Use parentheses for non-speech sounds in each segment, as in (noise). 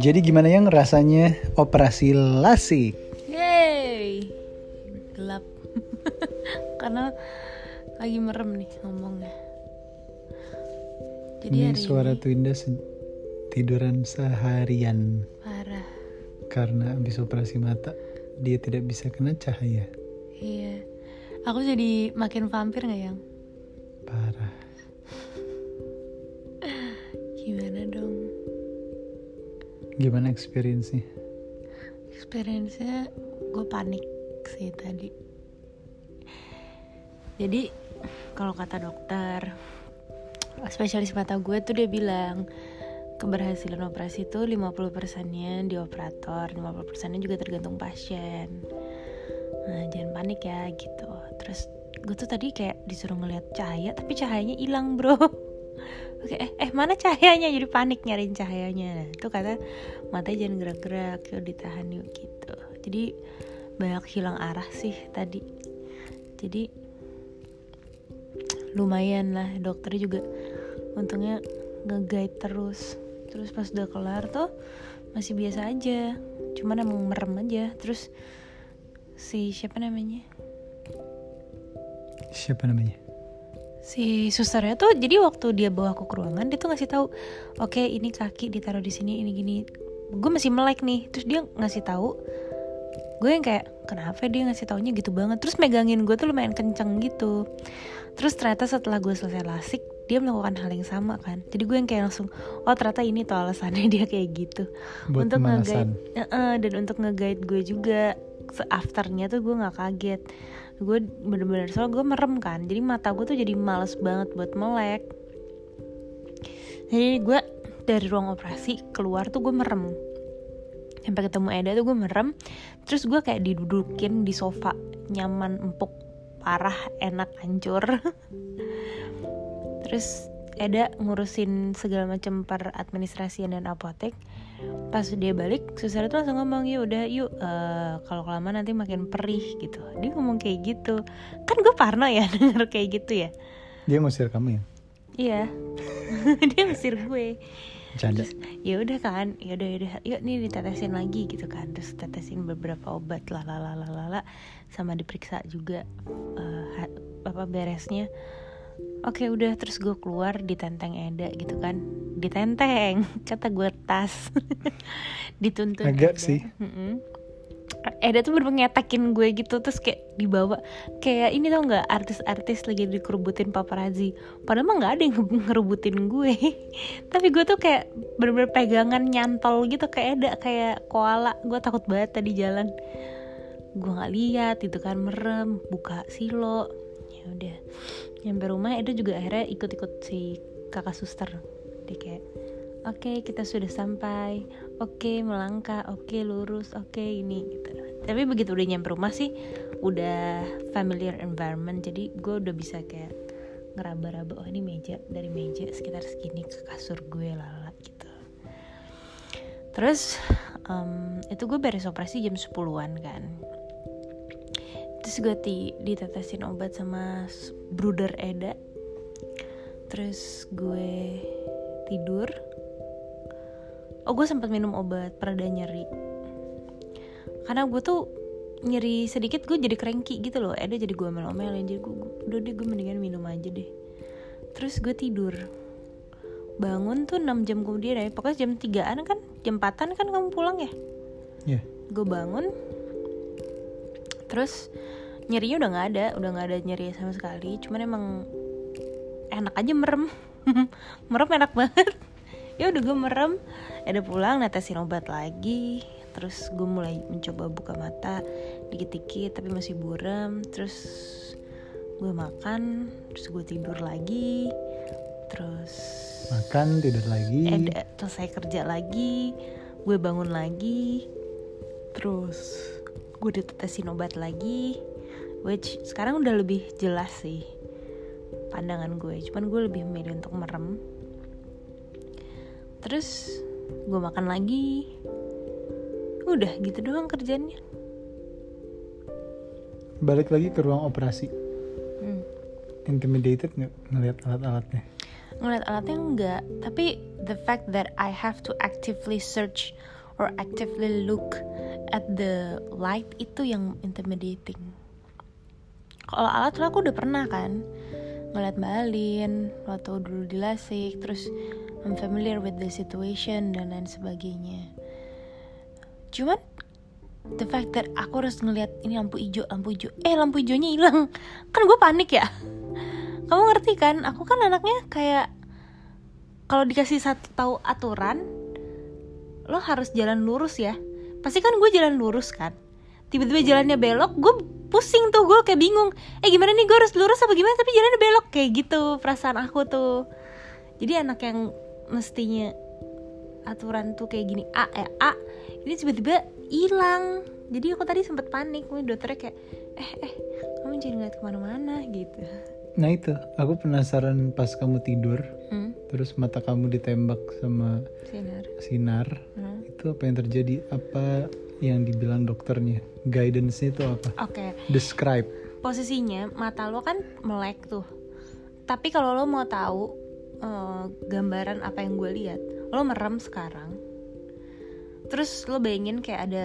Jadi gimana yang rasanya operasi lasik? Yeay Gelap (laughs) Karena lagi merem nih ngomongnya Jadi Ini hari suara ini Twinda se- tiduran seharian parah karena habis operasi mata dia tidak bisa kena cahaya. Iya Aku jadi makin vampir gak yang? Parah. Gimana experience-nya? Experience-nya gue panik sih tadi. Jadi kalau kata dokter Spesialis mata gue tuh dia bilang Keberhasilan operasi itu 50% nya di operator 50% nya juga tergantung pasien. Nah jangan panik ya gitu. Terus gue tuh tadi kayak disuruh ngeliat cahaya Tapi cahayanya hilang bro (laughs) Oke, eh, eh mana cahayanya? Jadi panik nyariin cahayanya. Itu kata matanya jangan gerak-gerak, yuk ditahan yuk gitu. Jadi banyak hilang arah sih tadi. Jadi lumayan lah dokter juga untungnya nge-guide terus. Terus pas udah kelar tuh masih biasa aja. Cuman emang merem aja. Terus si siapa namanya? Siapa namanya? Si susternya tuh jadi waktu dia bawa aku ke ruangan dia tuh ngasih tahu oke ini kaki ditaruh di sini ini gini. Gue masih melek nih terus dia ngasih tahu gue yang kayak kenapa dia ngasih taunya gitu banget? Terus megangin gue tuh lumayan kenceng gitu. Terus ternyata setelah gue selesai lasik dia melakukan hal yang sama kan. Jadi gue yang kayak langsung oh ternyata ini tuh alasannya dia kayak gitu. Buat untuk nge-guide Heeh, dan untuk nge-guide gue juga afternya tuh gue nggak kaget gue bener-bener soal gue merem kan. Jadi mata gue tuh jadi males banget buat melek. Jadi gue dari ruang operasi keluar tuh gue merem. Sampai ketemu Eda tuh gue merem. Terus gue kayak didudukin di sofa nyaman empuk parah enak hancur. (laughs) Terus Eda ngurusin segala macam per administrasian dan apotek pas dia balik susah tuh langsung ngomong ya udah yuk eh, kalau kelamaan nanti makin perih gitu dia ngomong kayak gitu kan gue parno ya (laughs) denger kayak gitu ya Dia ngusir kamu ya? iya (laughs) dia ngusir gue Canda. ya udah kan ya udah udah yuk nih ditetesin lagi gitu kan terus tetesin beberapa obat lah lah lah lah lah, lah. sama diperiksa juga ha- apa beresnya oke udah terus gue keluar ditenteng Eda gitu kan. Ditenteng (laughs) kata gue tas. (laughs) Dituntun Agak Eda. sih. Mm-mm. Eda tuh bener ngetakin gue gitu terus kayak dibawa. Kayak ini tau nggak artis-artis lagi dikerubutin paparazzi. Padahal mah nggak ada yang nge- (laughs) ngerebutin gue. Tapi gue tuh kayak bener-bener pegangan nyantol gitu kayak Eda kayak koala. Gue takut banget tadi jalan. Gue nggak lihat itu kan merem. Buka silo. Ya udah nyampe rumah Eda juga akhirnya ikut-ikut si kakak suster. Dia kayak oke kita sudah sampai. Oke melangkah. Oke lurus. Oke ini gitu. Tapi begitu udah nyampe rumah sih udah familiar environment. Jadi gue udah bisa kayak ngeraba-raba oh ini meja dari meja sekitar segini ke kasur gue lala gitu. Terus em, itu gue beres operasi jam 10-an kan terus gue ti ditetesin obat sama bruder Eda. Terus gue tidur. Oh gue sempat minum obat pereda nyeri. Karena gue tuh nyeri sedikit gue jadi cranky gitu loh. Eda jadi gue omel-omelin jadi gue udah deh gue mendingan minum aja deh. Terus gue tidur. Bangun tuh 6 jam kemudian ya. Pokoknya jam 3an kan jam 4an kan kamu pulang ya? Iya. gue bangun. Terus nyerinya udah nggak ada udah nggak ada nyeri sama sekali. Cuman emang enak aja merem. (laughs) Merem enak banget. Ya udah gue merem. Ada pulang netesin obat lagi. Terus gue mulai mencoba buka mata dikit-dikit tapi masih buram terus gue makan terus gue tidur lagi. Terus Makan, tidur lagi. ada selesai kerja lagi. Gue bangun lagi. Terus gue ditetesin obat lagi which sekarang udah lebih jelas sih pandangan gue cuman gue lebih memilih untuk merem terus gue makan lagi udah gitu doang kerjanya Balik lagi ke ruang operasi. Hmm. Intimidated nggak ngelihat alat-alatnya? ngeliat alatnya enggak tapi the fact that I have to actively search or actively look at the light itu yang intimidating kalau alat tuh aku udah pernah kan ngeliat Mbak waktu dulu di Lasik terus I'm familiar with the situation dan lain sebagainya. Cuman the fact that aku harus ngeliat ini lampu hijau lampu hijau eh lampu hijaunya hilang. (laughs) Kan gue panik ya. Kamu ngerti kan? Aku kan anaknya kayak kalau dikasih satu tahu aturan lo harus jalan lurus ya. Pasti kan gue jalan lurus kan? Tiba-tiba jalannya belok gue pusing tuh gue kayak bingung eh gimana nih gue harus lurus apa gimana tapi jalannya belok kayak gitu perasaan aku tuh jadi anak yang mestinya aturan tuh kayak gini A eh A ini tiba-tiba hilang jadi aku tadi sempet panik nih dokternya kayak eh eh kamu jangan ngeliat ke mana-mana gitu Nah itu, aku penasaran pas kamu tidur, hmm? terus mata kamu ditembak sama sinar sinar. Hmm. Itu apa yang terjadi? Apa yang dibilang dokternya? Guidance-nya itu apa? oke Describe. posisinya mata lo kan melek tuh tapi kalau lo mau tahu eh, gambaran apa yang gue lihat lo merem sekarang terus lo bayangin kayak ada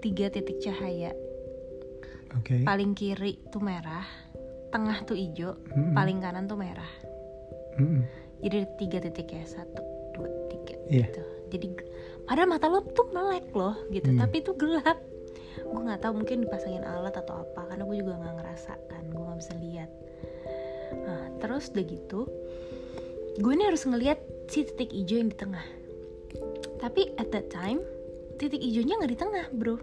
tiga titik cahaya Oke. paling kiri tuh merah tengah tuh hijau Mm-mm. paling kanan tuh merah Mm-mm. jadi ada tiga titik ya satu dua tiga Iya. gitu jadi padahal mata lo tuh melek loh gitu. Hmm. tapi itu gelap. Gue nggak tahu mungkin dipasangin alat atau apa karena gue juga nggak ngerasa kan gue nggak bisa lihat. Nah terus udah gitu gue ini harus ngelihat si titik hijau yang di tengah. Tapi at that time titik hijaunya nggak di tengah bro.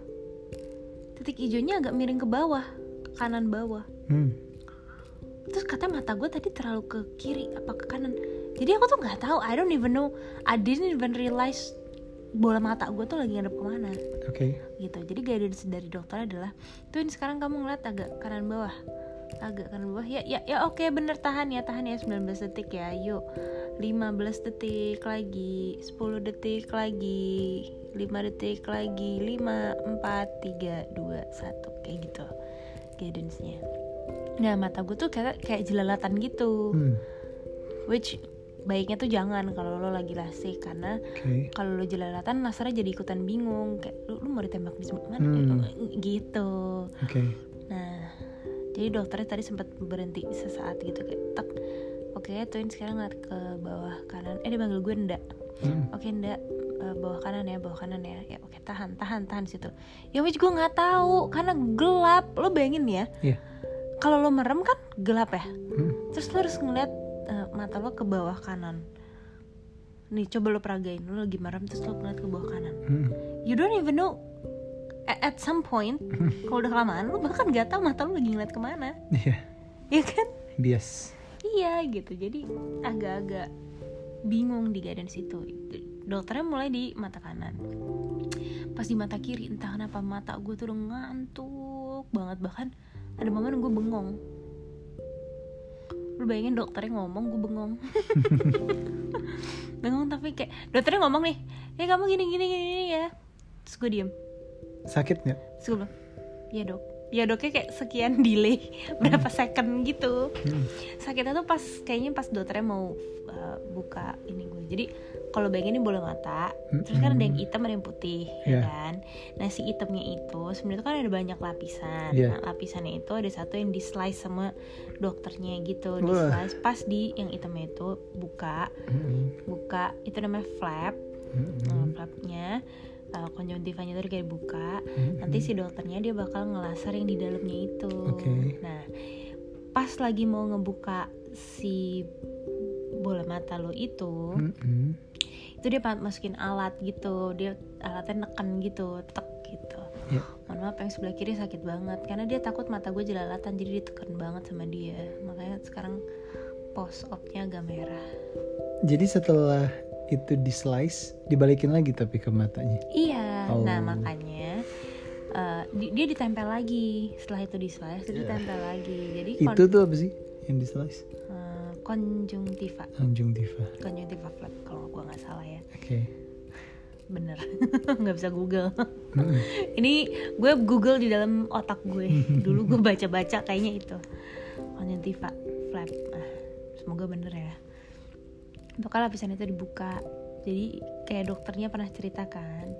Titik hijaunya agak miring ke bawah ke kanan bawah. Hmm. terus katanya mata gue tadi terlalu ke kiri apa ke kanan. Jadi aku tuh nggak tahu I don't even know. I didn't even realize bola mata gue tuh lagi ngadep ke mana? Oke. gitu. Jadi guidance dari dokter adalah tuh ini sekarang kamu ngeliat agak kanan bawah. Agak kanan bawah. Ya ya ya oke bener tahan ya tahan ya 19 detik ya yuk. 15 detik lagi 10 detik lagi 5 detik lagi 5 4 3 2 1 kayak gitu guidance-nya. Nah mata gue tuh kayak kayak jelalatan gitu. Hmm. which baiknya tuh jangan kalau lo lagi lasik karena Oke. kalau lo jelalatan nasarnya jadi ikutan bingung kayak lu, lu mau ditembak di mana Hmm. gitu Oke. nah jadi dokternya tadi sempat berhenti sesaat gitu kayak tak oke tuin sekarang ngeliat ke bawah kanan eh dia panggil gue ndak Hmm. oke ndak eh, bawah kanan ya bawah kanan ya ya oke tahan tahan tahan di situ ya which gue nggak tahu karena gelap lo bayangin ya Iya. kalau lo merem kan gelap ya Hmm. terus lo harus ngeliat eh, mata lo ke bawah kanan. Nih coba lo peragain. Lo lagi merem terus lo ngeliat ke bawah kanan. Hmm. you don't even know. At, at some point kalau udah kelamaan lo bahkan gak tahu mata lo lagi ngeliat ke mana. Iya. ya kan? Bias. iya gitu. Jadi agak-agak bingung di guidance itu. Dokternya mulai di mata kanan. Pas di mata kiri entah kenapa mata gue tuh udah ngantuk banget. Bahkan ada momen gue bengong lu bayangin dokternya ngomong gue bengong. (laughs) Bengong tapi kayak dokternya ngomong nih ya kamu gini gini gini, gini ya. Terus gue diem. Sakit nggak? terus gue bilang ya dok. Ya doknya kayak sekian (laughs) delay berapa second gitu. Hmm. sakitnya tuh pas kayaknya pas dokternya mau uh, buka ini gue jadi kalau bayangin ini bola mata terus kan ada yang hitam ada yang putih ya Iya. kan nah si hitamnya itu sebenarnya kan ada banyak lapisan Iya. nah lapisannya itu ada satu yang di slice sama dokternya gitu di slice pas di yang hitamnya itu buka Hmm. buka itu namanya flap Hmm. Nah, flapnya uh, konjungtivanya itu kayak buka Hmm. nanti si dokternya dia bakal ngelaser yang di dalamnya itu Oke. nah pas lagi mau ngebuka si bola mata lo itu Hmm. Hmm. Itu dia masukin alat gitu dia alatnya neken gitu tek gitu Ya. mohon maaf yang sebelah kiri sakit banget karena dia takut mata gue jelalatan jadi ditekan banget sama dia makanya sekarang post opnya agak merah Jadi setelah itu di slice, dibalikin lagi tapi ke matanya. Iya, Oh. nah makanya eh, di- dia ditempel lagi. Setelah itu di slice, dia ditempel lagi. Jadi Itu tuh apa sih yang di slice? eh, konjungtiva, Conjunctiva. konjungtiva flap kalau gua nggak salah ya, Oke. bener. (laughs) nggak bisa Google. (laughs) Ini gue Google di dalam otak gue. Dulu gue baca-baca kayaknya itu konjungtiva flap. Nah, semoga bener ya. bakal lapisan itu dibuka jadi kayak dokternya pernah ceritakan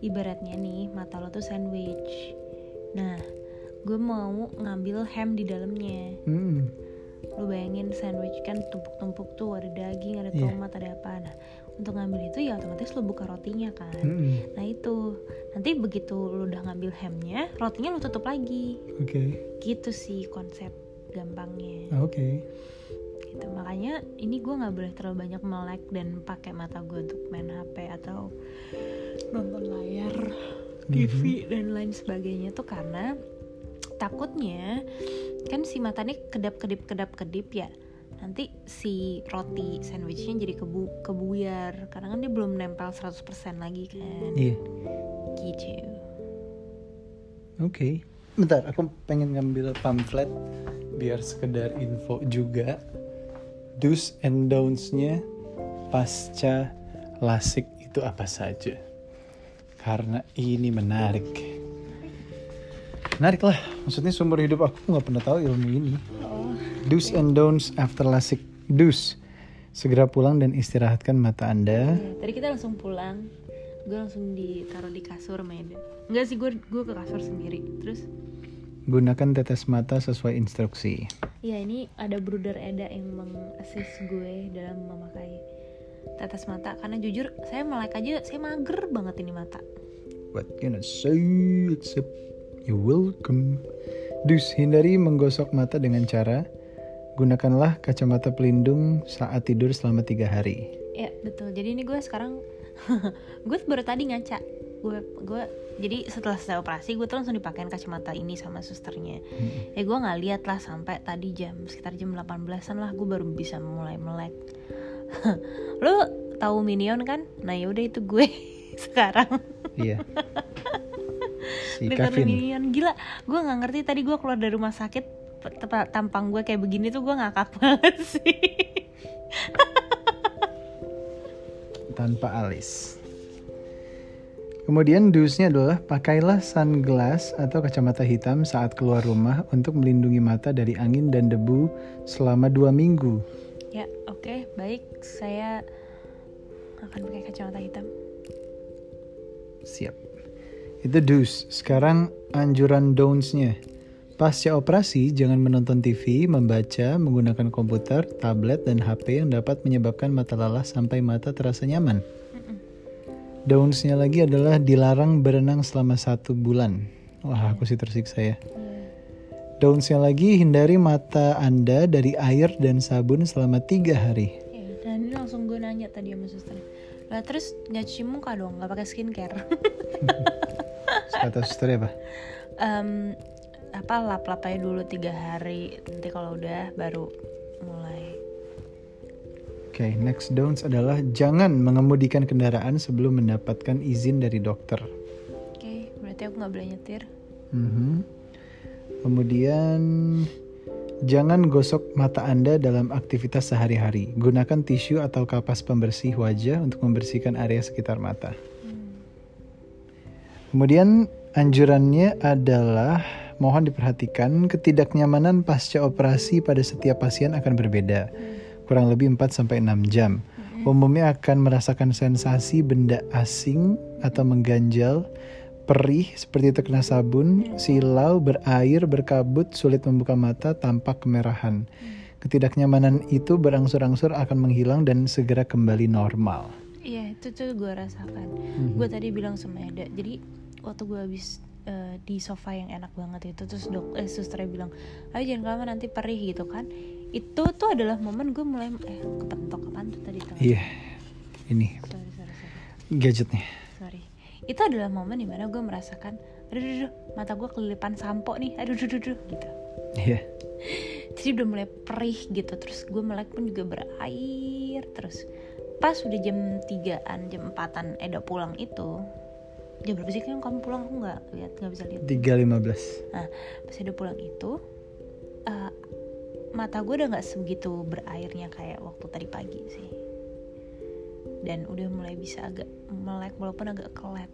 ibaratnya nih mata lo tuh sandwich nah gue mau ngambil ham di dalamnya Hmm. Lu bayangin sandwich kan tumpuk-tumpuk tuh ada daging ada Iya. tomat ada apa nah untuk ngambil itu ya otomatis lu buka rotinya kan Hmm. nah itu nanti begitu lu udah ngambil hamnya rotinya lu tutup lagi Oke. gitu sih konsep gampangnya Ah, Oke. gitu makanya ini gue nggak boleh terlalu banyak melek dan pakai mata gue untuk main hp atau nonton layar TV dan lain sebagainya tuh karena takutnya kan si mata ini kedap kedip kedap kedip ya nanti si roti sandwichnya jadi kebu kebuyar karena kan dia belum nempel 100% lagi kan Iya. gitu Oke. Bentar, aku pengen ngambil pamflet biar sekedar info juga. Do's and don'ts-nya pasca lasik itu apa saja? Karena ini menarik. Menarik lah, maksudnya seumur hidup aku nggak pernah tahu ilmu ini. Do's and don'ts after lasik. Do's, segera pulang dan istirahatkan mata Anda. Ya, tadi kita langsung pulang gue langsung ditaruh di kasur main enggak sih gue gue ke kasur sendiri terus Gunakan tetes mata sesuai instruksi. ya ini ada bruder Eda yang mengassist gue dalam memakai tetes mata karena jujur saya melek aja saya mager banget ini mata What can I say except you're welcome. Dus, hindari menggosok mata dengan cara gunakanlah kacamata pelindung saat tidur selama tiga hari. ya betul. Jadi ini gue sekarang (laughs) gue baru tadi ngaca. Gue gue jadi setelah saya operasi gue tuh langsung dipakein kacamata ini sama susternya. Ya gue nggak lihat lah sampai tadi jam sekitar jam 18an lah gue baru bisa mulai melek. (laughs) Lu tahu minion kan? Nah yaudah itu gue (laughs) sekarang. Iya. Si Dengan Kevin. minion gila gue nggak ngerti tadi gue keluar dari rumah sakit tampang gue kayak begini tuh gue ngakak (laughs) banget sih tanpa alis. Kemudian dusnya adalah pakailah sunglass atau kacamata hitam saat keluar rumah untuk melindungi mata dari angin dan debu selama dua minggu. ya oke baik saya akan pakai kacamata hitam Siap. Itu dus. Sekarang anjuran don'ts-nya. Pasca operasi, jangan menonton TV, membaca, menggunakan komputer, tablet, dan HP yang dapat menyebabkan mata lelah sampai mata terasa nyaman. Don'ts-nya lagi adalah dilarang berenang selama satu bulan. Wah, aku sih tersiksa ya. Don'ts-nya lagi, hindari mata Anda dari air dan sabun selama tiga hari. ya dan ini langsung gue nanya tadi sama suster lah terus nggak cuci muka dong nggak pakai skincare (laughs) Kata suster apa? Em, apa lap lap aja dulu tiga hari nanti kalau udah baru mulai Oke, next don'ts adalah jangan mengemudikan kendaraan sebelum mendapatkan izin dari dokter. oke berarti aku nggak boleh nyetir Mhm. Kemudian jangan gosok mata Anda dalam aktivitas sehari-hari. Gunakan tisu atau kapas pembersih wajah untuk membersihkan area sekitar mata. Kemudian anjurannya adalah mohon diperhatikan ketidaknyamanan pasca operasi pada setiap pasien akan berbeda. Kurang lebih 4 sampai 6 jam. Umumnya akan merasakan sensasi benda asing atau mengganjal, perih seperti terkena sabun, silau, berair, berkabut, sulit membuka mata, tampak kemerahan. Ketidaknyamanan itu berangsur-angsur akan menghilang dan segera kembali normal. Iya itu tuh gue rasakan. Mhm. Gue tadi bilang sama Eda. Jadi waktu gue habis eh, di sofa yang enak banget itu terus dok eh susternya bilang, ayo jangan lama nanti perih gitu kan. Itu tuh adalah momen gue mulai eh kepentok apaan tuh tadi tuh. Iya, ini Sorry sorry sorry. gadgetnya. sorry. Itu adalah momen di mana gue merasakan, aduh, aduh, aduh, mata gue kelilipan sampo nih, aduh, aduh, aduh, aduh, gitu. Iya. Jadi udah mulai perih gitu, terus gue melek pun juga berair terus. Pas udah jam 3an, jam 4an Eda pulang itu, jam berapa sih kamu pulang aku nggak lihat nggak bisa lihat. 315. Nah pas Eda pulang itu, eh, mata gue udah nggak sebegitu berairnya kayak waktu tadi pagi sih. Dan udah mulai bisa agak melek walaupun agak kelet.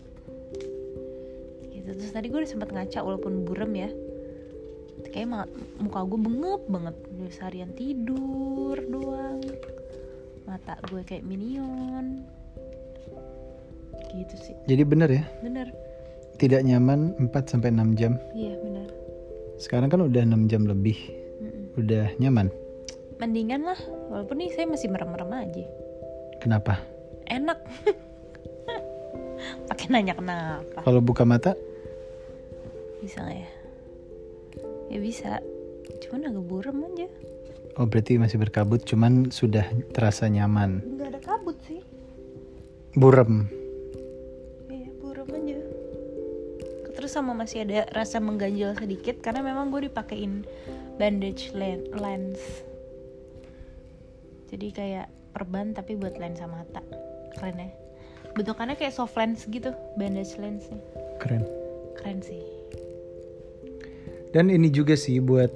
Gitu. Terus tadi gue udah sempat ngaca walaupun burem ya. Kayak muka gue bengep banget. Udah seharian tidur doang. Mata gue kayak minion. Gitu sih. Jadi bener ya, bener. Tidak nyaman 4 sampai 6 jam. iya bener. Sekarang kan udah 6 jam lebih. Mm-mm. Udah nyaman. mendingan lah walaupun nih saya masih merem-merem aja. Kenapa? enak. (laughs) Pakai nanya kenapa. Kalau buka mata, bisa ya? Ya bisa. Cuman agak buram aja oh berarti masih berkabut, cuman sudah terasa nyaman. nggak ada kabut sih Burem. Iya, buram aja. Terus sama masih ada rasa mengganjal sedikit karena memang gue dipakein bandage len- lens. Jadi kayak perban tapi buat lensa mata. Keren ya. Bentukannya kayak soft lens gitu, bandage lensnya. Keren. Keren sih. Dan ini juga sih buat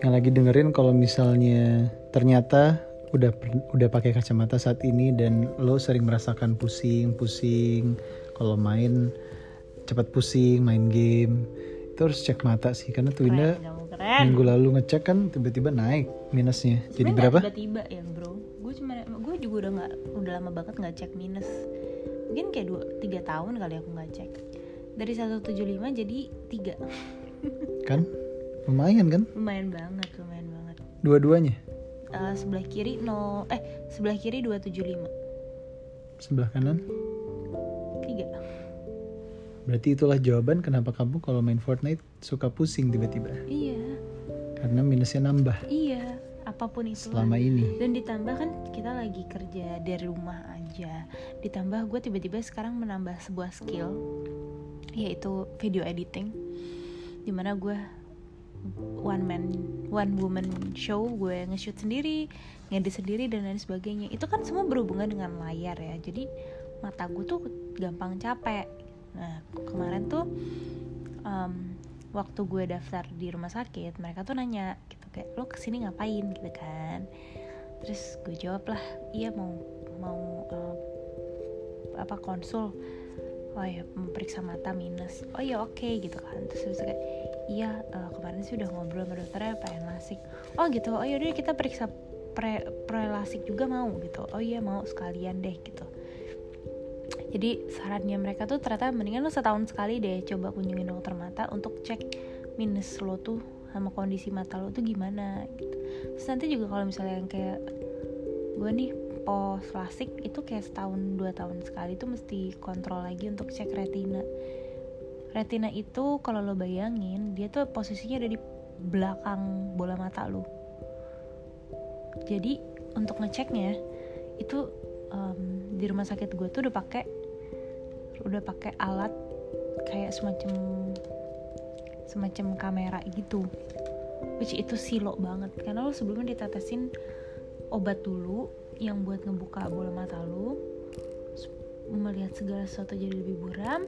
yang lagi dengerin kalau misalnya ternyata udah udah pakai kacamata saat ini dan lo sering merasakan pusing, pusing kalau main cepat pusing, main game. Itu harus cek mata sih karena tuh Winda minggu lalu ngecek kan tiba-tiba naik minusnya. Jadi Sebenarnya berapa? Tiba-tiba ya bro. Gue cuma, gue juga udah nggak, udah lama banget nggak cek minus. Mungkin kayak dua, tiga tahun kali aku nggak cek. Dari 175 jadi 3 Kan (laughs) lumayan kan? lumayan banget lumayan banget. Dua-duanya? Eh, sebelah kiri 0 eh sebelah kiri 275 sebelah kanan. 3 Berarti itulah jawaban kenapa kamu kalau main Fortnite suka pusing tiba-tiba. iya. Karena minusnya nambah. Iya apa pun itu. Selama ini. dan ditambah kan kita lagi kerja dari rumah aja. Ditambah gue tiba-tiba sekarang menambah sebuah skill yaitu video editing. Di mana gue one man one woman show gue nge-shoot sendiri ngedit sendiri dan lain sebagainya. Itu kan semua berhubungan dengan layar ya. Jadi mata gue tuh gampang capek. Nah kemarin tuh em, waktu gue daftar di rumah sakit mereka tuh nanya gitu kayak lo ke sini ngapain? Gitu kan. Terus gue jawab lah iya mau mau eh, apa konsul. Oh ya memeriksa mata minus. Oh ya oke gitu kan. Terus itu kayak iya eh, kemarin sih udah ngobrol sama dokternya pengen lasik. Oh gitu. Oh yaudah kita periksa pre prelasik juga mau gitu. Oh iya mau sekalian deh gitu. Jadi sarannya mereka tuh ternyata mendingan lo setahun sekali deh coba kunjungin dokter mata untuk cek minus lo tuh sama kondisi mata lo tuh gimana gitu. Terus nanti juga kalau misalnya yang kayak gue nih pos lasik itu kayak setahun dua tahun sekali tuh mesti kontrol lagi untuk cek retina retina itu kalau lo bayangin dia tuh posisinya ada di belakang bola mata lo. Jadi untuk ngeceknya itu em, di rumah sakit gue tuh udah pakai udah pakai alat kayak semacam semacam kamera gitu. Which itu silo banget. Karena lo sebelumnya ditetesin obat dulu yang buat ngebuka bola mata lo melihat segala sesuatu jadi lebih buram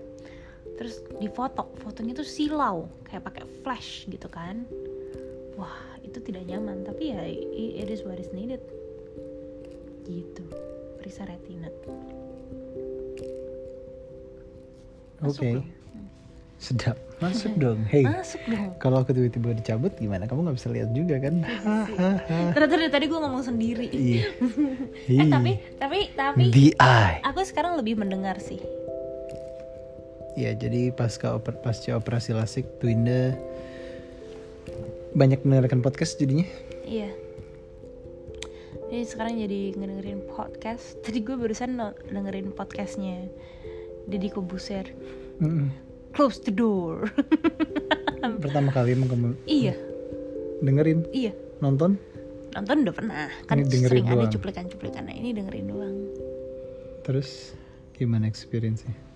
terus difoto fotonya tuh silau kayak pakai flash gitu kan wah itu tidak nyaman tapi ya it is what is needed gitu periksa retina Oke. Belum? Sedap. Masuk (laughs) dong. Hey. masuk dong Kalau aku tiba-tiba dicabut gimana? Kamu nggak bisa lihat juga kan? Hahaha. ternyata dari tadi gue ngomong sendiri Iya. (laughs) eh Iya. tapi tapi tapi The eye. aku sekarang lebih mendengar sih Ya, jadi pasca oper pasca operasi lasik Twinda banyak mendengarkan podcast jadinya. Iya. Jadi sekarang jadi ngedengerin podcast. (laughs) Tadi gue barusan dengerin podcastnya Deddy Kobuser. Mm-mm. Close the door. (laughs) Pertama kali emang kamu iya, dengerin, iya. nonton? Nonton udah pernah. Kan Ini dengerin sering ada doang. cuplikan-cuplikannya. Ini dengerin doang. Terus gimana experience-nya?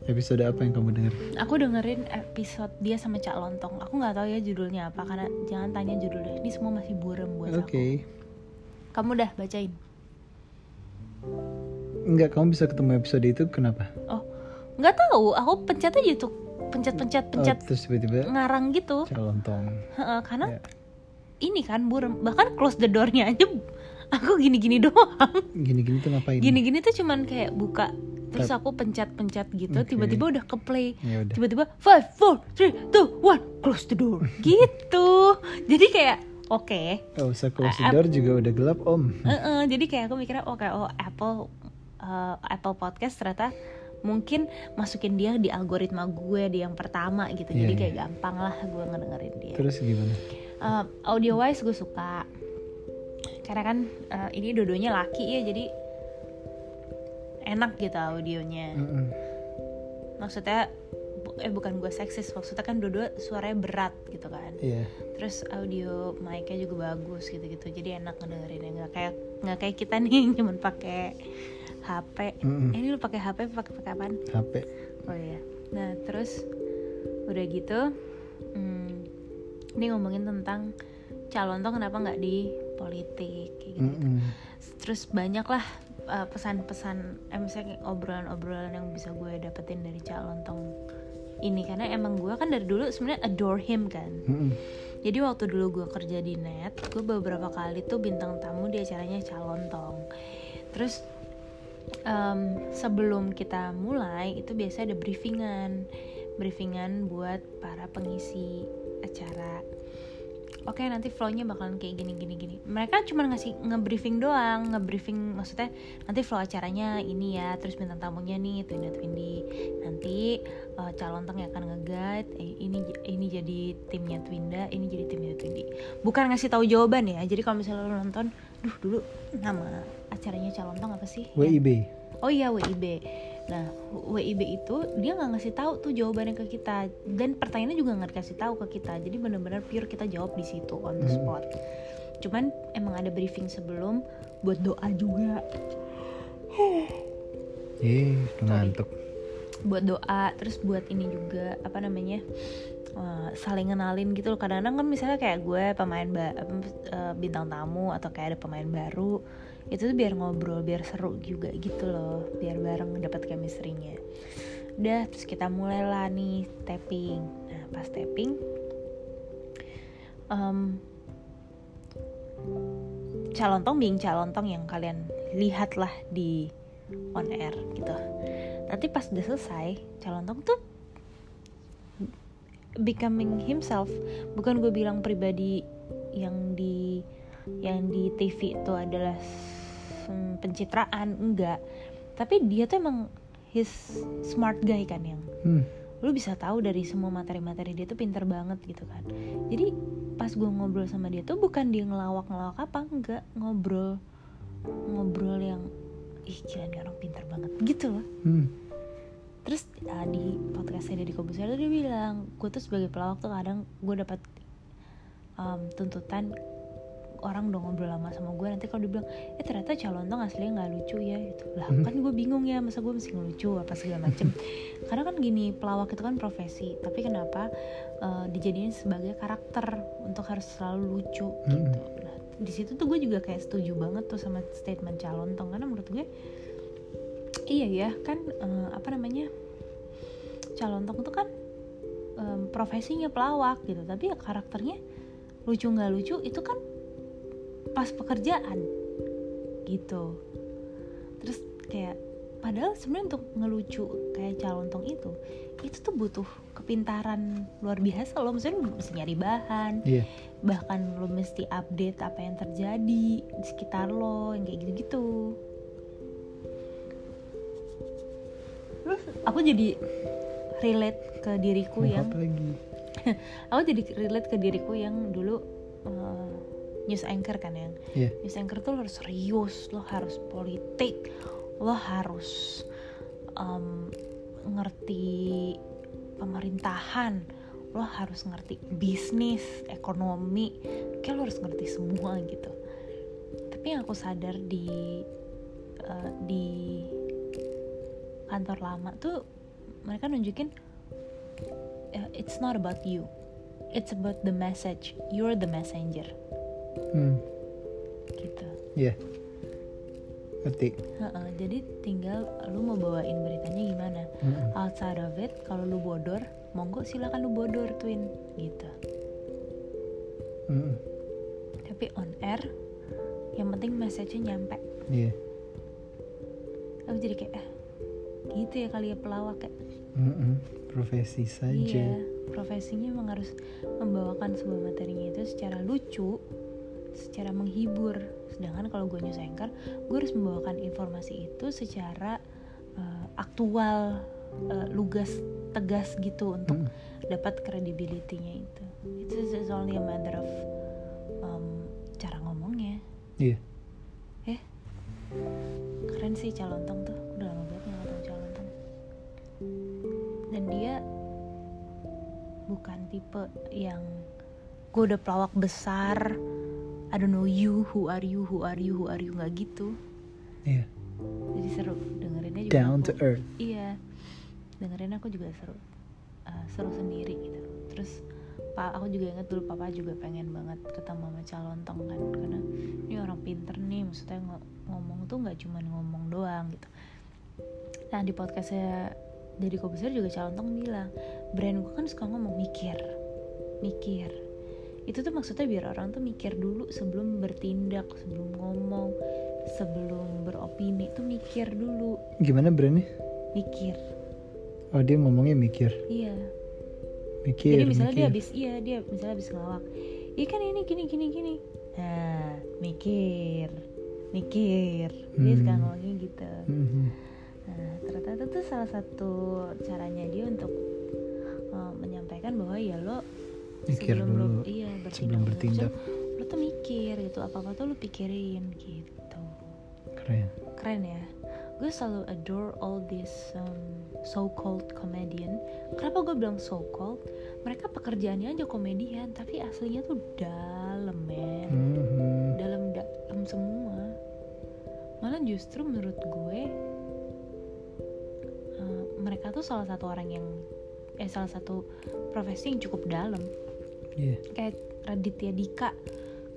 Episode apa yang kamu denger? Aku dengerin episode dia sama Cak Lontong. Aku nggak tahu ya judulnya apa karena jangan tanya judulnya. Ini semua masih buram buat Oke. aku. Kamu udah bacain? Enggak, kamu bisa ketemu episode itu kenapa? Oh, nggak tahu. Aku pencet aja tuh, pencet-pencet, pencet Oh, terus tiba-tiba ngarang gitu. calontong. Heeh, karena Ya. ini kan buram bahkan close the doornya aja aku gini-gini doang. Gini-gini tuh ngapain? gini-gini tuh cuman kayak buka terus aku pencet-pencet gitu Oke. tiba-tiba udah ke play Ya tiba-tiba five four three two one close the door. (laughs) Gitu. Jadi kayak oke. Gak usah close the Uh, door juga udah gelap om. Heeh, jadi kayak aku mikirnya oh kayak oh Apple uh, Apple Podcast ternyata mungkin masukin dia di algoritma gue di yang pertama gitu. Iya, jadi iya. kayak gampang lah gue ngedengerin dia. Terus gimana? Uh, audio wise gue suka karena kan uh, ini dodonya laki ya jadi enak gitu audionya Mm-mm. maksudnya bu- eh bukan gue seksis maksudnya kan dodo suaranya berat gitu kan Iya. terus audio mic-nya juga bagus gitu-gitu jadi enak ngedengerinnya nggak kayak nggak kayak kita nih cuman pakai HP Mm-mm. Eh, ini lu pakai HP pakai pakai apaan HP. oh iya nah terus udah gitu hmm, ini ngomongin tentang calon tuh kenapa nggak di politik kayak gitu Mm-mm. terus banyak lah uh, pesan-pesan eh, misalnya obrolan-obrolan yang bisa gue dapetin dari calon tong ini. Karena emang gue kan dari dulu sebenarnya adore him kan. Mm-mm. jadi waktu dulu gue kerja di net gue beberapa kali tuh bintang tamu di acaranya calon tong terus em, sebelum kita mulai itu biasanya ada briefingan. Briefingan buat para pengisi acara oke nanti flownya bakalan kayak gini gini gini mereka cuma ngasih ngebriefing doang ngebriefing maksudnya nanti flow acaranya ini ya terus bintang tamunya nih Twinda Twindi nanti eh, calon teng yang akan nge-guide eh, ini ini jadi timnya Twinda ini jadi timnya Twindi bukan ngasih tahu jawaban ya jadi kalau misalnya lo nonton duh dulu nama acaranya calon teng apa sih WIB. Oh iya WIB. Nah WIB itu dia nggak ngasih tahu tuh jawabannya ke kita dan pertanyaannya juga nggak dikasih tahu ke kita. Jadi benar-benar pure kita jawab di situ on the Hmm. spot. Cuman emang ada briefing sebelum buat doa juga, Eh, ngantuk. buat doa terus buat ini juga apa namanya eh, saling kenalin gitu loh. Kadang-kadang kan misalnya kayak gue pemain ba- eh, bintang tamu atau kayak ada pemain baru itu tuh biar ngobrol biar seru juga gitu loh biar bareng dapat chemistry-nya. Udah terus kita mulailah nih tapping. Nah pas tapping em, calontong being calontong yang kalian lihat lah di on air gitu. Nanti pas udah selesai calontong tuh becoming himself. Bukan gue bilang pribadi yang di yang di TV itu adalah hmm, pencitraan enggak. Tapi dia tuh emang his smart guy kan yang Hmm. lu bisa tahu dari semua materi-materi dia tuh pinter banget gitu kan. Jadi pas gue ngobrol sama dia tuh bukan dia ngelawak-ngelawak apa enggak. Ngobrol ngobrol yang ih gila nih orang pinter banget. Gitu loh. Hmm. terus uh, di podcastnya dari Kobuser tuh dia bilang gue tuh sebagai pelawak tuh kadang gue dapat um, tuntutan orang udah ngobrol lama sama gue nanti kalau dibilang eh ternyata calon tuh aslinya nggak lucu ya gitu lah Hmm. kan gue bingung ya masa gue mesti ngelucu apa segala macem (laughs) karena kan gini pelawak itu kan profesi tapi kenapa uh, dijadiin sebagai karakter untuk harus selalu lucu Hmm. gitu nah di situ tuh gue juga kayak setuju banget tuh sama statement calon tong karena menurut gue iya ya kan eh, apa namanya calon tong itu kan em, profesinya pelawak gitu tapi ya karakternya lucu nggak lucu itu kan pas pekerjaan gitu terus kayak padahal sebenarnya untuk ngelucu kayak calon tong itu itu tuh butuh kepintaran luar biasa loh maksudnya lu mesti nyari bahan Iya. bahkan lo mesti update apa yang terjadi di sekitar lo yang kayak gitu-gitu terus aku jadi relate ke diriku Mau yang apa lagi? (laughs) aku jadi relate ke diriku yang dulu uh, news anchor kan yang Iya. news anchor tuh lo harus serius lo harus politik lo harus um, ngerti pemerintahan lo harus ngerti bisnis ekonomi kayak lo harus ngerti semua gitu tapi yang aku sadar di uh, di kantor lama tuh mereka nunjukin uh, it's not about you it's about the message you're the messenger Hmm. gitu Iya. Ngerti. Heeh, jadi tinggal lu mau bawain beritanya gimana Mm-mm. outside of it kalau lu bodor monggo silakan lu bodor twin gitu Mm-mm. tapi on air yang penting message-nya nyampe Iya. aku jadi kayak eh, gitu ya kali ya pelawak kayak Mm-mm. Profesi saja. iya profesinya emang harus membawakan sebuah materinya itu secara lucu secara menghibur. Sedangkan kalau gue news anchor gue harus membawakan informasi itu secara uh, aktual uh, lugas tegas gitu untuk Hmm. dapat credibility-nya itu. Itu is only a matter of um, cara ngomongnya. Iya. eh keren sih calontong tuh. Udah lama banget nggak ketemu calontong dan dia bukan tipe yang gue udah pelawak besar I don't know you who are you who are you who are you nggak gitu. Iya. jadi seru dengerinnya juga Down aku- to earth. iya. Dengerin aku juga seru. Uh, seru sendiri gitu. Terus pak aku juga ingat dulu papa juga pengen banget ketemu sama calontong kan. Karena ini orang pinter nih maksudnya ngo- ngomong tuh nggak cuma ngomong doang gitu. Nah di podcastnya jadi Kobuser juga calontong bilang brand gue kan suka ngomong mikir mikir itu tuh maksudnya biar orang tuh mikir dulu sebelum bertindak sebelum ngomong sebelum beropini tuh mikir dulu Gimana brandnya? mikir Oh dia ngomongnya mikir, iya mikir. jadi misalnya dia mikir. habis iya dia misalnya habis ngelawak iya kan ini gini gini gini nah mikir mikir dia suka Hmm. ngomongnya gitu Mhm. nah ternyata itu tuh salah satu caranya dia untuk uh, menyampaikan bahwa ya lo Mikir sebelum dulu iya sebelum bertindak. Lo tuh mikir gitu apa apa tuh lo pikirin gitu. Keren. keren ya. Gue selalu adore all this um, so called comedian. Kenapa gue bilang so called mereka pekerjaannya aja komedian tapi aslinya tuh dalam men. Mhm. dalam dalam semua. Malah justru menurut gue uh, mereka tuh salah satu orang yang eh salah satu profesi yang cukup dalam Iya. kayak Raditya Dika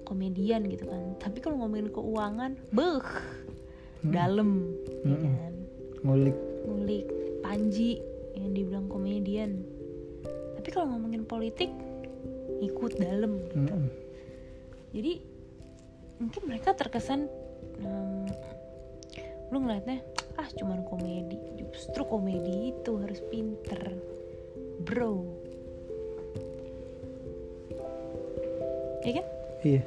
komedian gitu kan tapi kalau ngomongin keuangan beh Hmm. dalam ya Mm-mm. kan Ngulik. ngulik Panji yang dibilang komedian tapi kalau ngomongin politik ikut dalam gitu Mhm. jadi mungkin mereka terkesan hmm, lu ngeliatnya ah cuman komedi justru komedi itu harus pinter bro ya kan Iya.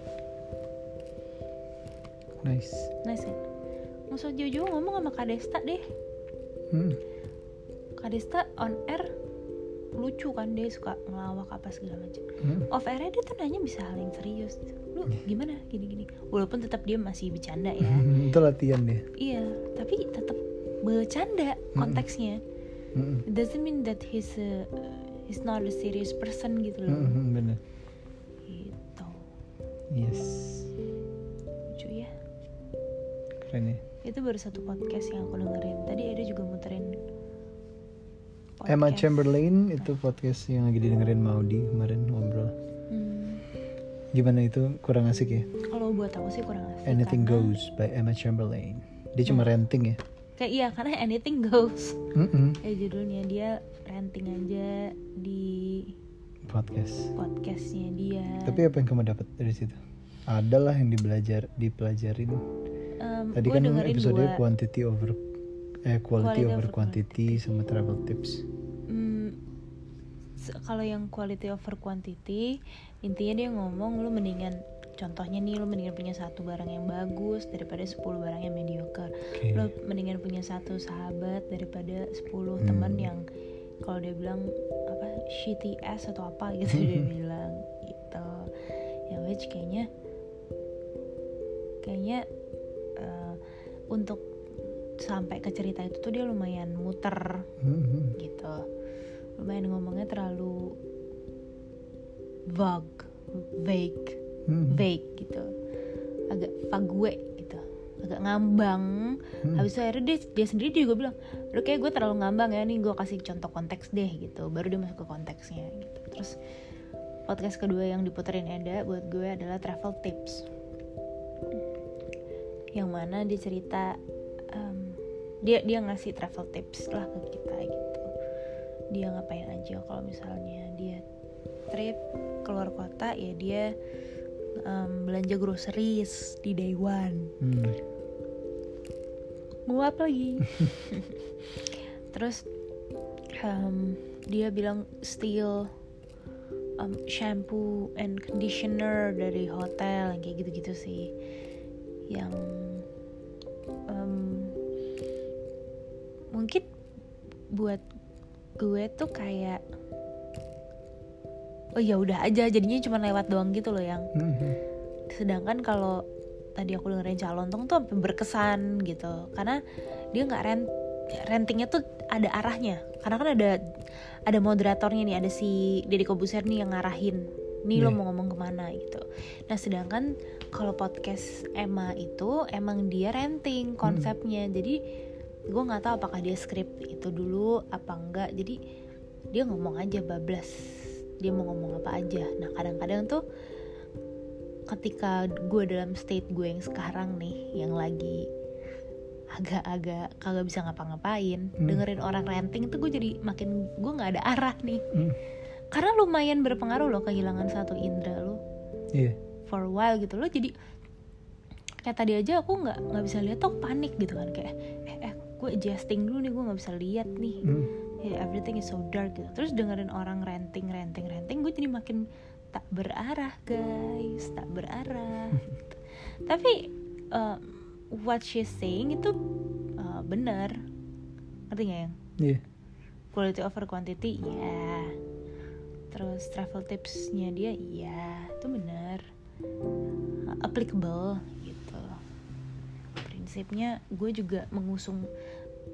Nice. nice nggak usah jauh-jauh ngomong sama Kak Desta deh Mhm. Kak Desta on air lucu kan dia suka ngelawak apa segala macam Mhm. off airnya dia tuh nanya bisa hal yang serius lu gimana gini-gini walaupun tetap dia masih bercanda ya Mhm. Itu latihan deh. iya tapi tetap bercanda konteksnya Mhm. it doesn't mean that he's a, he's not a serious person gitu loh Mhm, Bener. Yes. lucu ya Keren ya. itu baru satu podcast yang aku dengerin tadi ada juga muterin podcast. Emma Chamberlain itu podcast yang lagi didengerin Maudi kemarin ngobrol. Hmm, Gimana itu kurang asik ya? kalau buat aku sih kurang asik Anything karena- Goes by Emma Chamberlain. Dia cuma Hmm. ranting ya. kayak iya karena anything goes Mhm. kayak judulnya dia ranting aja di Podcast. podcastnya dia Tapi apa yang kamu dapat dari situ? Adalah yang dibelajar, dipelajarin. Em, Tadi kan episode dua quantity over eh quality, Quality over over quantity sama travel tips. Hmm, kalau yang quality over quantity intinya dia ngomong lu mendingan contohnya nih lu mendingan punya satu barang yang bagus daripada 10 barang yang mediocre Oke. lu mendingan punya satu sahabat daripada 10 Hmm. teman yang kalau dia bilang apa shitty ass atau apa gitu (laughs) dia bilang gitu yang which kayaknya kayaknya eh, untuk sampai ke cerita itu tuh dia lumayan muter Mhm. gitu lumayan ngomongnya terlalu vague vague Mhm. vague gitu agak vague agak ngambang. Hmm. habis itu akhirnya dia, dia sendiri juga bilang udah kayak gue terlalu ngambang ya nih gue kasih contoh konteks deh gitu. Baru dia masuk ke konteksnya gitu. Terus podcast kedua yang diputerin Eda buat gue adalah travel tips. Yang mana dia cerita em, dia dia ngasih travel tips lah ke kita gitu. Dia ngapain aja kalau misalnya dia trip keluar kota ya dia em, belanja groceries di day one. Hmm. nguap lagi. (laughs) Terus em, dia bilang steal um, shampoo and conditioner dari hotel yang kayak gitu-gitu sih. Yang um, mungkin buat gue tuh kayak oh ya udah aja jadinya cuma lewat doang gitu loh yang. Mhm. sedangkan kalau tadi aku dengerin calon tuh tuh sampai berkesan gitu. Karena dia nggak rent rentingnya tuh ada arahnya. Karena kan ada ada moderatornya nih ada si Deddy Kobuser nih yang ngarahin. Nih lo Iya. mau ngomong ke mana gitu. Nah sedangkan kalau podcast Emma itu emang dia renting konsepnya. Jadi gue nggak tahu apakah dia skrip itu dulu apa enggak jadi dia ngomong aja bablas dia mau ngomong apa aja nah kadang-kadang tuh ketika gue dalam state gue yang sekarang nih yang lagi agak-agak kagak bisa ngapa-ngapain Hmm. dengerin orang ranting tuh gue jadi makin gue nggak ada arah nih Hmm. karena lumayan berpengaruh loh kehilangan satu indera lo Iya. for a while gitu loh jadi kayak tadi aja aku nggak nggak bisa lihat tuh panik gitu kan kayak eh, eh gue adjusting dulu nih gue nggak bisa lihat nih Hmm. Ya everything is so dark gitu. Terus dengerin orang ranting ranting ranting gue jadi makin tak berarah guys tak berarah. (laughs) Tapi uh, what she's saying itu uh, benar. Ngerti nggak yang? Iya. quality over quantity ya terus travel tipsnya dia iya itu benar. Uh, applicable gitu. Prinsipnya gue juga mengusung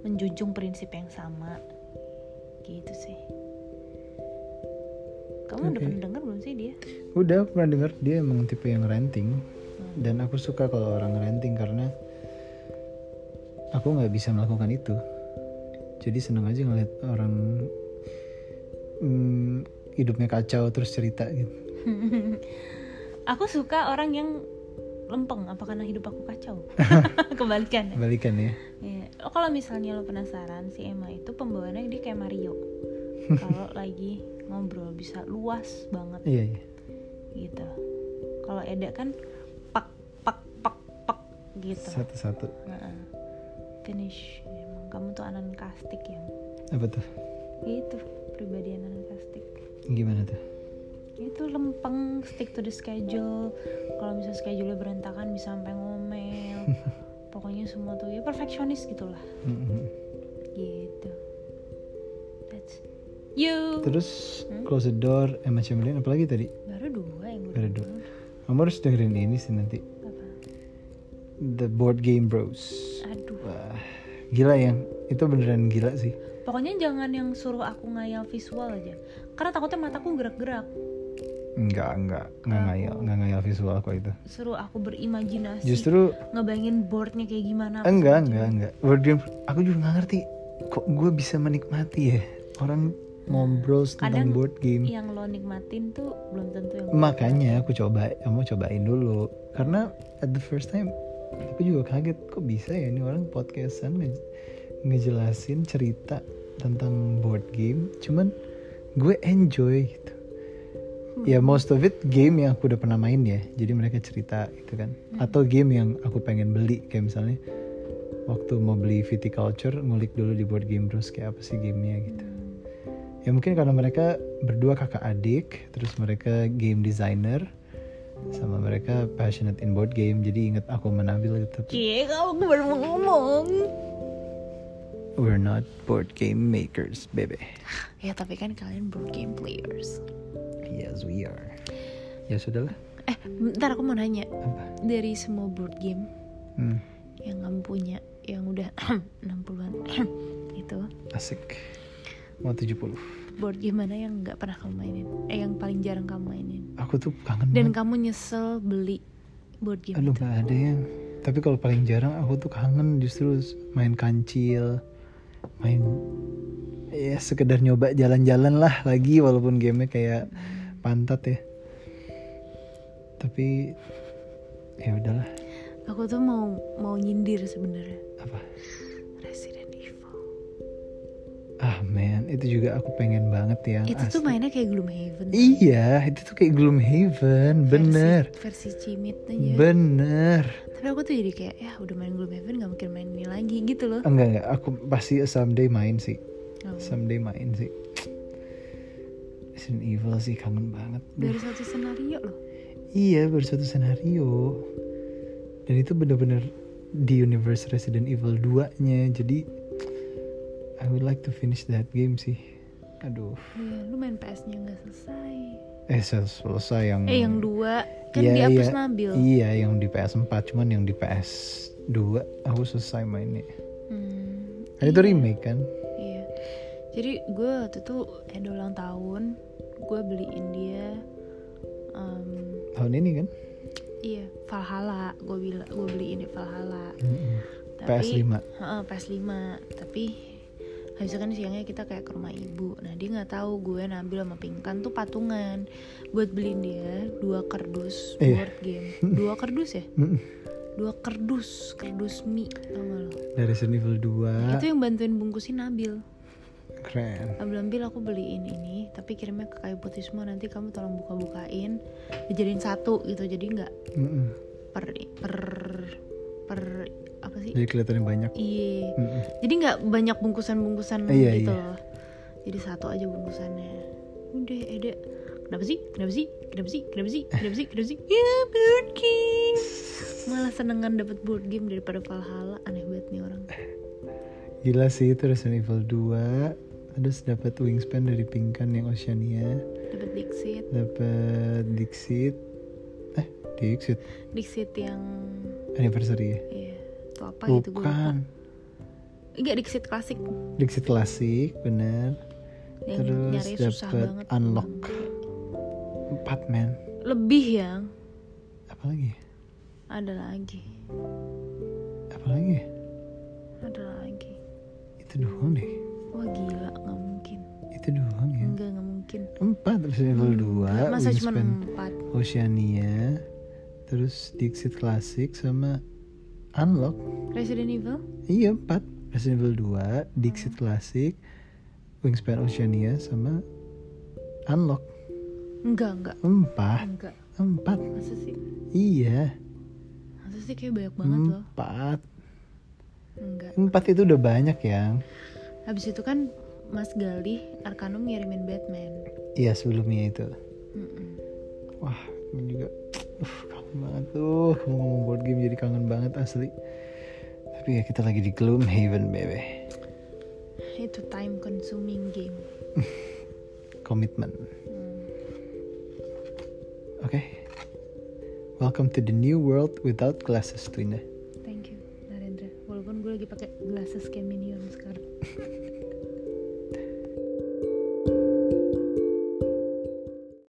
menjunjung prinsip yang sama gitu sih kamu udah Oke. pernah denger belum sih dia Udah aku pernah denger dia emang tipe yang ranting dan aku suka kalau orang ranting karena aku nggak bisa melakukan itu. Jadi seneng aja ngeliat orang hmm, hidupnya kacau terus cerita gitu. (laughs) aku suka orang yang lempeng apa karena hidup aku kacau (laughs) (laughs) kebalikan ya Balikan ya. Iya. Oh, kalau misalnya lo penasaran si Emma itu pembawaannya dia kayak Mario. (laughs) kalau lagi ngobrol bisa luas banget Iya iya. gitu. Kalau Eda kan pak pak pak pak gitu. Satu-satu. Heeh. Finish. Emang kamu tuh anan kastik ya. Apa tuh? Itu pribadi anan kastik. Gimana tuh? Itu lempeng, stick to the schedule. Kalau misalnya schedule berantakan bisa sampai ngomel. (laughs) Pokoknya semua tuh ya perfeksionis gitulah. Mhm. gitu that's you Terus Hmm? close the door, Emma Chamberlain apalagi tadi? baru dua yang Baru dua. Kamu harus dengerin ini sih nanti. apa The Board Game Bros. aduh Wah, gila yang itu beneran gila sih. pokoknya jangan yang suruh aku ngayal visual aja karena takutnya mataku gerak-gerak Enggak, enggak, enggak ngayal, enggak ngayal visual kok itu. suruh aku berimajinasi Justru ngebayangin boardnya kayak gimana enggak, enggak, enggak. Board game, aku juga nggak ngerti kok gue bisa menikmati ya orang ngobrol tentang Kadang board game. yang lo nikmatin tuh belum tentu yang Makanya aku coba, kamu cobain dulu. Karena at the first time aku juga kaget kok bisa ya ini orang podcastan nge- ngejelasin cerita tentang board game. Cuman gue enjoy gitu. Ya most of it game yang aku udah pernah main ya. Jadi mereka cerita gitu kan. Atau game yang aku pengen beli kayak misalnya waktu mau beli Viticulture ngulik dulu di board game terus kayak apa sih gamenya gitu. Ya mungkin karena mereka berdua kakak adik, terus mereka game designer, sama mereka passionate in board game. Jadi inget aku menabil gitu. Cie, kamu baru mau ngomong We're not board game makers, bebe. ya tapi kan kalian board game players Yes, we are. Ya sudahlah. eh bentar aku mau nanya Apa? dari semua board game Hmm, yang kamu punya yang udah (clears throat) 60-an (clears throat) itu asik. Mau 70. board game mana yang nggak pernah kamu mainin eh yang paling jarang kamu mainin Aku tuh kangen dan banget. kamu nyesel beli board game Aduh itu nggak ada yang. Tapi kalau paling jarang aku tuh kangen justru main kancil, main ya sekedar nyoba jalan-jalan lah lagi walaupun gamenya kayak pantat ya. Tapi ya udahlah. aku tuh mau mau nyindir sebenarnya Apa? Resident Evil Ah man, itu juga aku pengen banget yang itu tuh asli. mainnya kayak Gloomhaven Iya, itu tuh kayak Gloomhaven, bener, versi, versi cimit aja bener. tapi aku tuh jadi kayak ya udah main Gloomhaven gak mungkin main ini lagi gitu loh Enggak enggak, aku pasti someday main sih, Oh. someday main sih. Resident Evil sih kangen banget. Dari satu senario loh. Iya, baru satu senario. Dan itu bener-bener di universe Resident Evil 2-nya. Jadi I would like to finish that game sih. Aduh. Iya, lu main PS-nya nggak selesai. Eh sel- selesai yang Eh yang dua kan Iya, dihapus iya. Nabil. Iya, yang di PS4 cuman yang di PS2 aku selesai mainnya. Hmm, Kan itu remake kan? Iya. Jadi gue waktu itu ada ulang tahun, gue beliin dia, em, Tahun ini kan? iya Valhalla, gue bilang gue beliin dia Valhalla. Mm-mm. Tapi, PS5. Heeh, PS5. Tapi habis itu kan siangnya kita kayak ke rumah ibu. Nah dia nggak tahu gue Nabil sama Pinkan tuh patungan buat beliin dia dua kardus Iya. board game. Dua kardus ya? Dua kardus, kardus mie, tau gak lo? Dari Resident Evil 2. Itu yang bantuin bungkusin Nabil. Keren. Nabil Nabil aku beliin ini, tapi kirimnya ke kayu putih semua. Nanti kamu tolong buka-bukain, dijadiin satu gitu. Jadi nggak Mm-mm. per per per apa sih? Jadi kelihatannya banyak. Iya. Mm-mm. Jadi nggak banyak bungkusan-bungkusan Iya, gitu iya. loh. Jadi satu aja bungkusannya. Udah, Ede. Kenapa sih? Kenapa sih? Kenapa sih? Kenapa sih? Kenapa sih? Kenapa sih? (laughs) Ya, board game. Malah senengan dapet board game daripada Valhalla. Aneh banget nih orang. Gila sih itu Resident Evil 2 Terus dapat wingspan dari Pinkan yang Oceania Dapet Dixit. dapat Dixit Eh Dixit Dixit yang anniversary ya iya, itu apa gitu gue lupa. Bukan Enggak Dixit klasik. Dixit klasik bener Yang Terus banget. unlock. Empat men Lebih yang Apa lagi ada lagi. Apa lagi ya? Ada lagi. Itu doang deh Wah gila, nggak mungkin. Itu doang ya Enggak, nggak mungkin. Empat Resident Evil 2 Masa cuma empat? Oceania Terus Dixit klasik sama Unlock Resident Evil? Iya empat Resident Evil 2 Dixit Classic Wingspan Oceania sama Unlock Enggak, enggak. Empat Enggak. Empat Masa sih? Iya Masa sih kayak banyak banget loh. Empat Enggak. Empat itu udah banyak yang Habis itu kan Mas Galih Arkanum ngirimin Batman. Iya sebelumnya itu Mm-mm. Wah ini juga uh, Kangen banget tuh Kamu ngomong board game jadi kangen banget asli Tapi ya kita lagi di Gloomhaven baby Itu time consuming game. (laughs) Komitmen. Oke Welcome to the new world without glasses Twina lagi pakai glasses Caminion sekarang. (laughs)